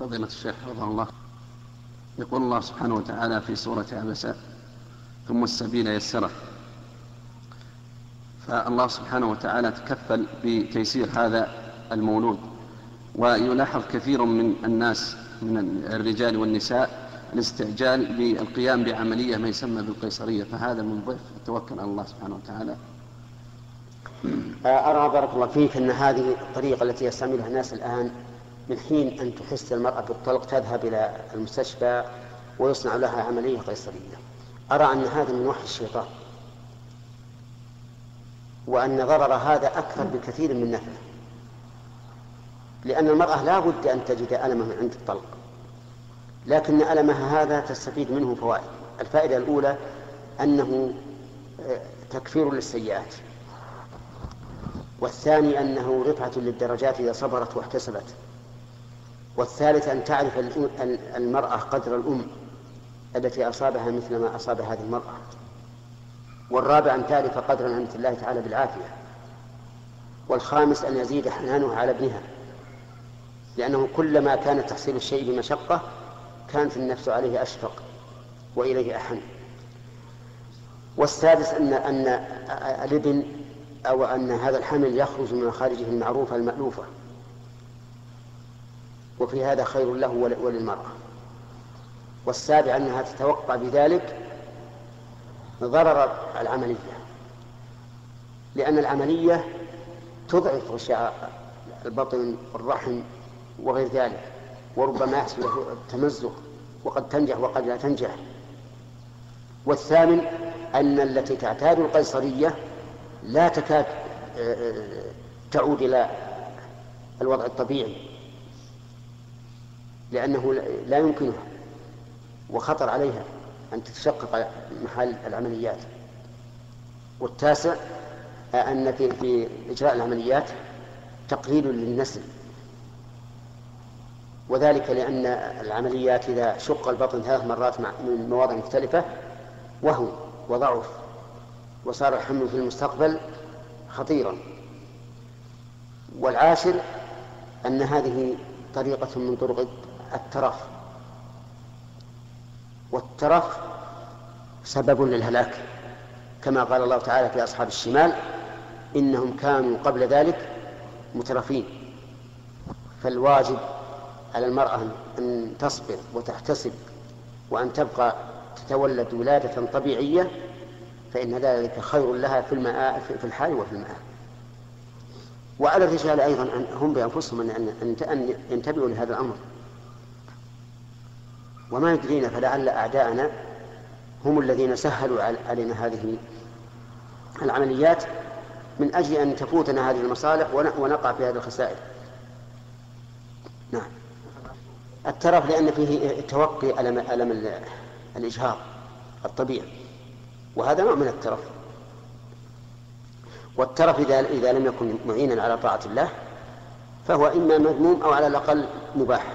فضيلة الشيخ حفظه الله. يقول الله سبحانه وتعالى في سورة عبسة ثم السبيل يسره. فالله سبحانه وتعالى تكفل بتيسير هذا المولود ويلاحظ كثير من الناس من الرجال والنساء الاستعجال بالقيام بعملية ما يسمى بالقيصرية. فهذا من ضيف التوكل على الله سبحانه وتعالى. أرى بارك الله فيك أن هذه الطريقة التي يستعملها الناس الآن من حين أن تحس المرأة بالطلق تذهب إلى المستشفى ويصنع لها عملية قيصرية. أرى أن هذا من وحي الشيطان وأن ضرر هذا أكثر بكثير من نفعه لأن المرأة لا بد أن تجد ألمه من عند الطلق لكن ألمها هذا تستفيد منه فوائد. الفائدة الأولى أنه آه، تكفير للسيئات والثاني أنه رفعة للدرجات إذا صبرت واحتسبت. والثالث أن تعرف المرأة قدر الأم التي أصابها مثل ما أصاب هذه المرأة. والرابع أن تعرف قدر نعمة الله تعالى بالعافية. والخامس أن يزيد حنانها على ابنها. لأنه كلما كان تحصيل الشيء بمشقة كانت النفس عليه أشفق وإليه أحن. والسادس أن أن الابن أو أن هذا الحمل يخرج من مخارجه المعروفة المألوفة. وفي هذا خير له وللمرأة. والسابع أنها تتوقع بذلك ضرر العملية لأن العملية تضعف غشاء البطن والرحم وغير ذلك وربما يحصل التمزق وقد تنجح وقد لا تنجح. والثامن أن التي تعتاد القيصرية لا تكاد آه، آه، تعود إلى الوضع الطبيعي. لأنه لا يمكنها وخطر عليها أن تتشقق محل العمليات. والتاسع أن في, في إجراء العمليات تقليل للنسل. وذلك لأن العمليات إذا شق البطن ثلاث مرات من مواضع مختلفة وهو وضعف. وصار الحمل في المستقبل خطيرا. والعاشر أن هذه طريقة من طرق الترف. والترف سبب للهلاك. كما قال الله تعالى في أصحاب الشمال إنهم كانوا قبل ذلك مترفين. فالواجب على المرأة أن تصبر وتحتسب وأن تبقى تتولد ولادة طبيعية فإن ذلك خير لها في الماء في الحال وفي الماء. وعلى الرجال أيضا هم بأنفسهم أن ينتبهوا لهذا الأمر. وما يدرينا فلعل أعداءنا هم الذين سهلوا علينا هذه العمليات من أجل أن تفوتنا هذه المصالح ونقع في هذه الخسائر. نعم. الترف لأن فيه توقي ألم, ألم الإجهاض الطبيعي وهذا نوع من الترف. والترف إذا إذا لم يكن معينا على طاعة الله فهو إما مذموم أو على الأقل مباح.